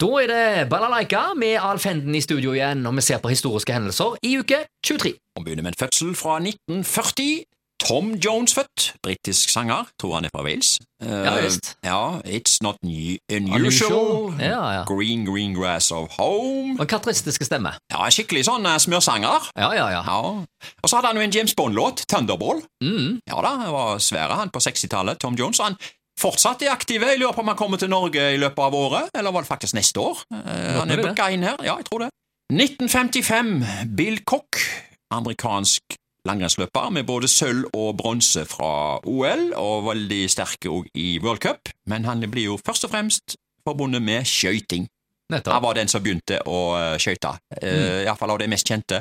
Da er det Balalaika med Alf Henden i studio igjen, når vi ser på historiske hendelser i uke 23. Vi begynner med en fødsel fra 1940. Tom Jones født, britisk sanger, tror han er fra Wales. Uh, Ja, visst. ja, It's Not Unusual, Ja, ja. Green Green Grass of Home. Og karakteristiske stemme. Ja, Skikkelig sånn eh, smørsanger. Ja, ja, ja. Ja. Og så hadde han jo en James Bond-låt, Thunderball. Mm. Ja da, det var svære han på 60-tallet, Tom Jones. Han fortsatt er aktive. Jeg lurer på om han kommer til Norge i løpet av året, eller var det faktisk neste år? Eh, han er booka inn her, ja, jeg tror det. 1955, Bill Cock, amerikansk langrennsløper med både sølv og bronse fra OL, og veldig sterk òg i World Cup, men han blir jo først og fremst forbundet med skøyting. Han var den som begynte å uh, skøyte, uh, Mm. iallfall av de mest kjente.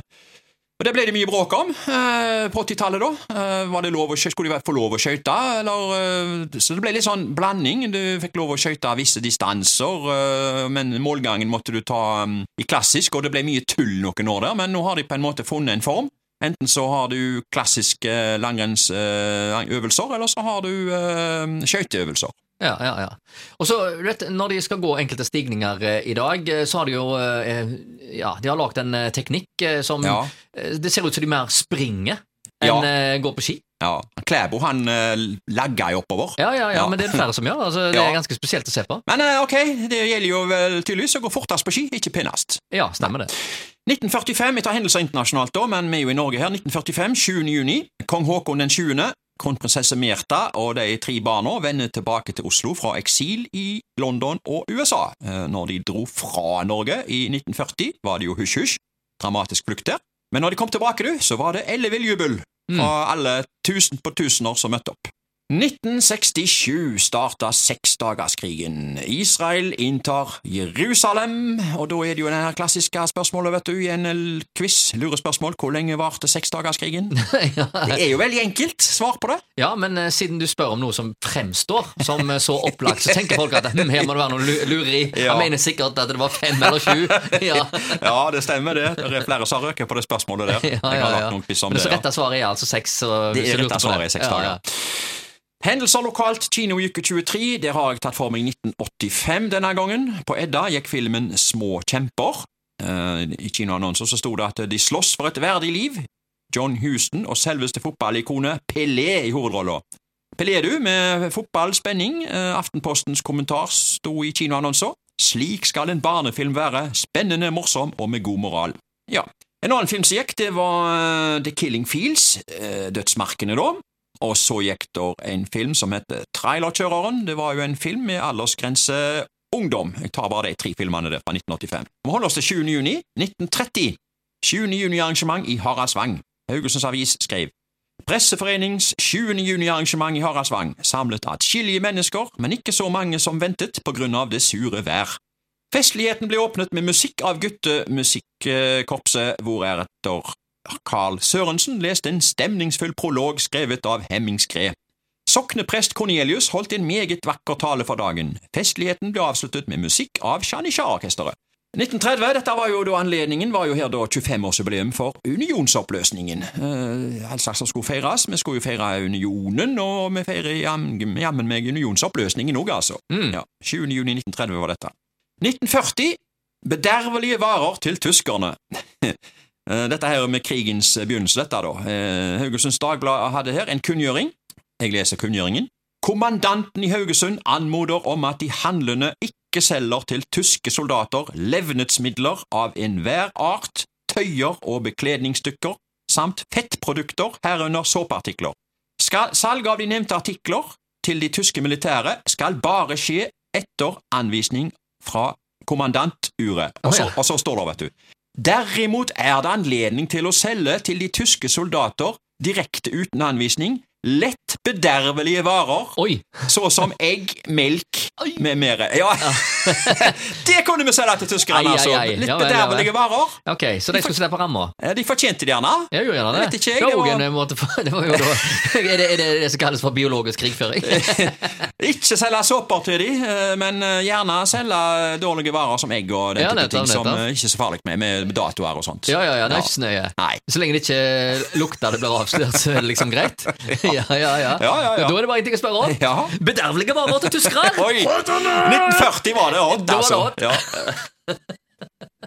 Og Det ble det mye bråk om eh, på 80-tallet. da. Eh, Skulle de få lov å skøyte? eh, Så det ble litt sånn blanding. Du fikk lov å skøyte visse distanser, eh, men målgangen måtte du ta um, i klassisk, og det ble mye tull noen år der, men nå har de på en måte funnet en form. Enten så har du klassiske langrennsøvelser, eller så har du uh, skøyteøvelser. Ja, ja, ja. Og så, vet, Når de skal gå enkelte stigninger eh, i dag, eh, så har de jo eh, Ja, de har lagd en eh, teknikk som Ja. Det ser ut som de mer springer enn Ja. går på ski. Ja. Klæbo han lagga jo oppover. Ja, ja, ja, Ja. men det er det flere som gjør. altså Det er ganske spesielt å se på. Men ok, det gjelder jo vel tydeligvis å gå fortest på ski, ikke pinnest. Ja, stemmer det. 1945, vi tar hendelser internasjonalt da, men vi er jo i Norge her. 1945, 7. juni. Kong Haakon den 20., kronprinsesse Märtha og de tre barna vender tilbake til Oslo fra eksil i London og USA. Eh, Når de dro fra Norge i 1940, var det jo hysj-hysj, dramatisk flukt der. Men når de kom tilbake, du, så var det ellevill jubel fra alle tusen på tusener som møtte opp. 1967 starta seksdagerskrigen. Israel inntar Jerusalem, og da er det jo det klassiske spørsmålet, vet du, i en quiz, lurespørsmål, hvor lenge varte seksdagerskrigen? ja. Det er jo veldig enkelt svar på det. ja, men uh, siden du spør om noe som fremstår som eh, så opplagt, så tenker folk at hm, her må det være noe lureri. Ja. Han mener sikkert at det var fem eller sju. Ja, Ja, det stemmer det. Det er flere som har røket på det spørsmålet der. ja, Jeg ja, har lagt noen quiz om Men det. så rette svaret er altså seks. Det er rette svaret i seks dager. Hendelser lokalt, kino i 23. Der har jeg tatt for meg 1985 denne gangen. På Edda gikk filmen Små kjemper. Eh, I kinoannonser så sto det at de slåss for et verdig liv. John Houston og selveste fotballikonet Pelé i hovedrolla. Pelé, du, med fotballspenning. Eh, Aftenpostens kommentar sto i kinoannonser. Slik skal en barnefilm være. Spennende, morsom og med god moral. Ja. En annen film som gikk, det var eh, The Killing Fields. Dødsmarkene, da. Og så gikk der en film som heter Trailerkjøreren. Det var jo en film med aldersgrense ungdom. Jeg tar bare de tre filmene der fra 1985. Vi holder oss til 7. juni 1930. 7. juni-arrangement i Haraldsvang. Haugesunds Avis skrev Presseforenings 7. juni-arrangement i Haraldsvang samlet atskillige mennesker, men ikke så mange som ventet på grunn av det sure vær. Festligheten ble åpnet med musikk av guttemusikkorpset, hvoretter Carl Sørensen leste en stemningsfull prolog skrevet av Hemming Skred. Sokneprest Cornelius holdt en meget vakker tale for dagen. Festligheten ble avsluttet med musikk av Janitsjar-orkesteret. 1930, dette var jo da anledningen, var jo her da 25-årsjubileum for unionsoppløsningen. Eh, all slags som skulle feires. Vi skulle jo feire unionen, og vi feirer jam- jammen meg unionsoppløsningen òg, altså. Mm. Ja, 7. juni 1930 var dette. 1940, bedervelige varer til tyskerne. Eh, Dette her med krigens begynnelse, dette da. Eh, Haugesunds Dagblad hadde her en kunngjøring. Jeg leser kunngjøringen. Kommandanten i Haugesund anmoder om at de handlende ikke selger til tyske soldater levnetsmidler av enhver art, tøyer og bekledningsstykker, samt fettprodukter, herunder såpeartikler. Skal, salg av de nevnte artikler til de tyske militære skal bare skje etter anvisning fra kommandanturet. Og så, og så står det, vet du. Derimot er det anledning til å selge til de tyske soldater direkte uten anvisning lett bedervelige varer, Oi! så som egg, melk Oi. med mere. Ja, det kunne vi selge til tyskerne, altså. Litt Ja vel, ja bedervelige varer. Ok, Så de skulle slippe ramma? Eh, De fortjente det gjerne. Jeg gjorde gjerne det. Vet ikke jeg, det var for, det var jo da, er, det, er det det som kalles for biologisk krigføring? Ikke selge såper til de, eh, men eh, gjerne selge dårlige varer som egg og den Ja, type ting som eh, ikke er så farlig med, med datoer og sånt. Ja, ja, ja, det er ikke så nøye. Nei. Så lenge det ikke lukter det blir avslørt, så er det liksom greit. Ja, ja, ja. Ja, ja, ja. Da er det bare én ting å spørre om. Ja. Bedervelige varer til tyskere! Oi! 1940 var det Odd, Da var det altså.